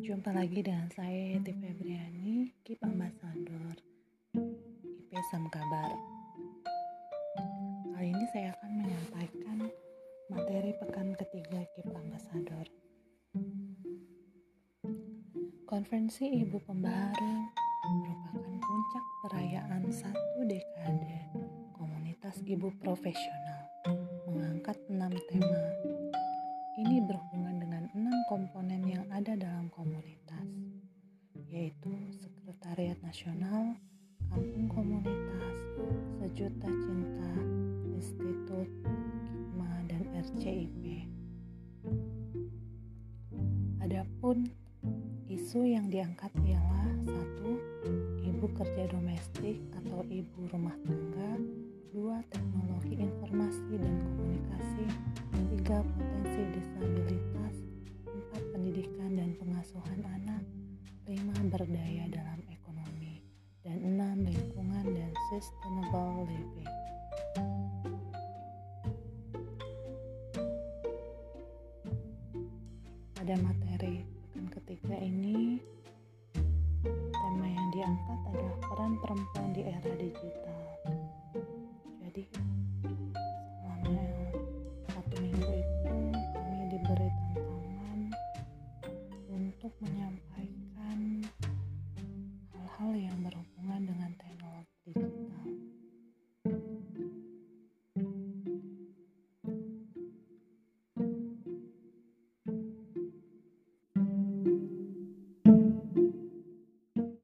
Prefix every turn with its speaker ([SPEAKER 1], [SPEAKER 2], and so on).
[SPEAKER 1] Jumpa lagi dengan saya Yeti Febriani, Keep Ambassador IP Sam Kabar. Kali ini saya akan menyampaikan materi pekan ketiga Keep Ambassador. Konferensi Ibu Pembaharu merupakan puncak perayaan satu dekade komunitas ibu profesional mengangkat enam tema. Sekretariat Nasional, Kampung Komunitas, Sejuta Cinta, Institut, Kikma, dan RCIP. Adapun isu yang diangkat ialah satu, ibu kerja domestik atau ibu rumah tangga, dua, teknologi informasi dan komunikasi, sumber daya dalam ekonomi, dan enam lingkungan dan sustainable living. Pada materi pekan ketiga ini, tema yang diangkat adalah peran perempuan di era digital. Jadi, selama satu minggu itu kami diberi tantangan untuk menyampaikan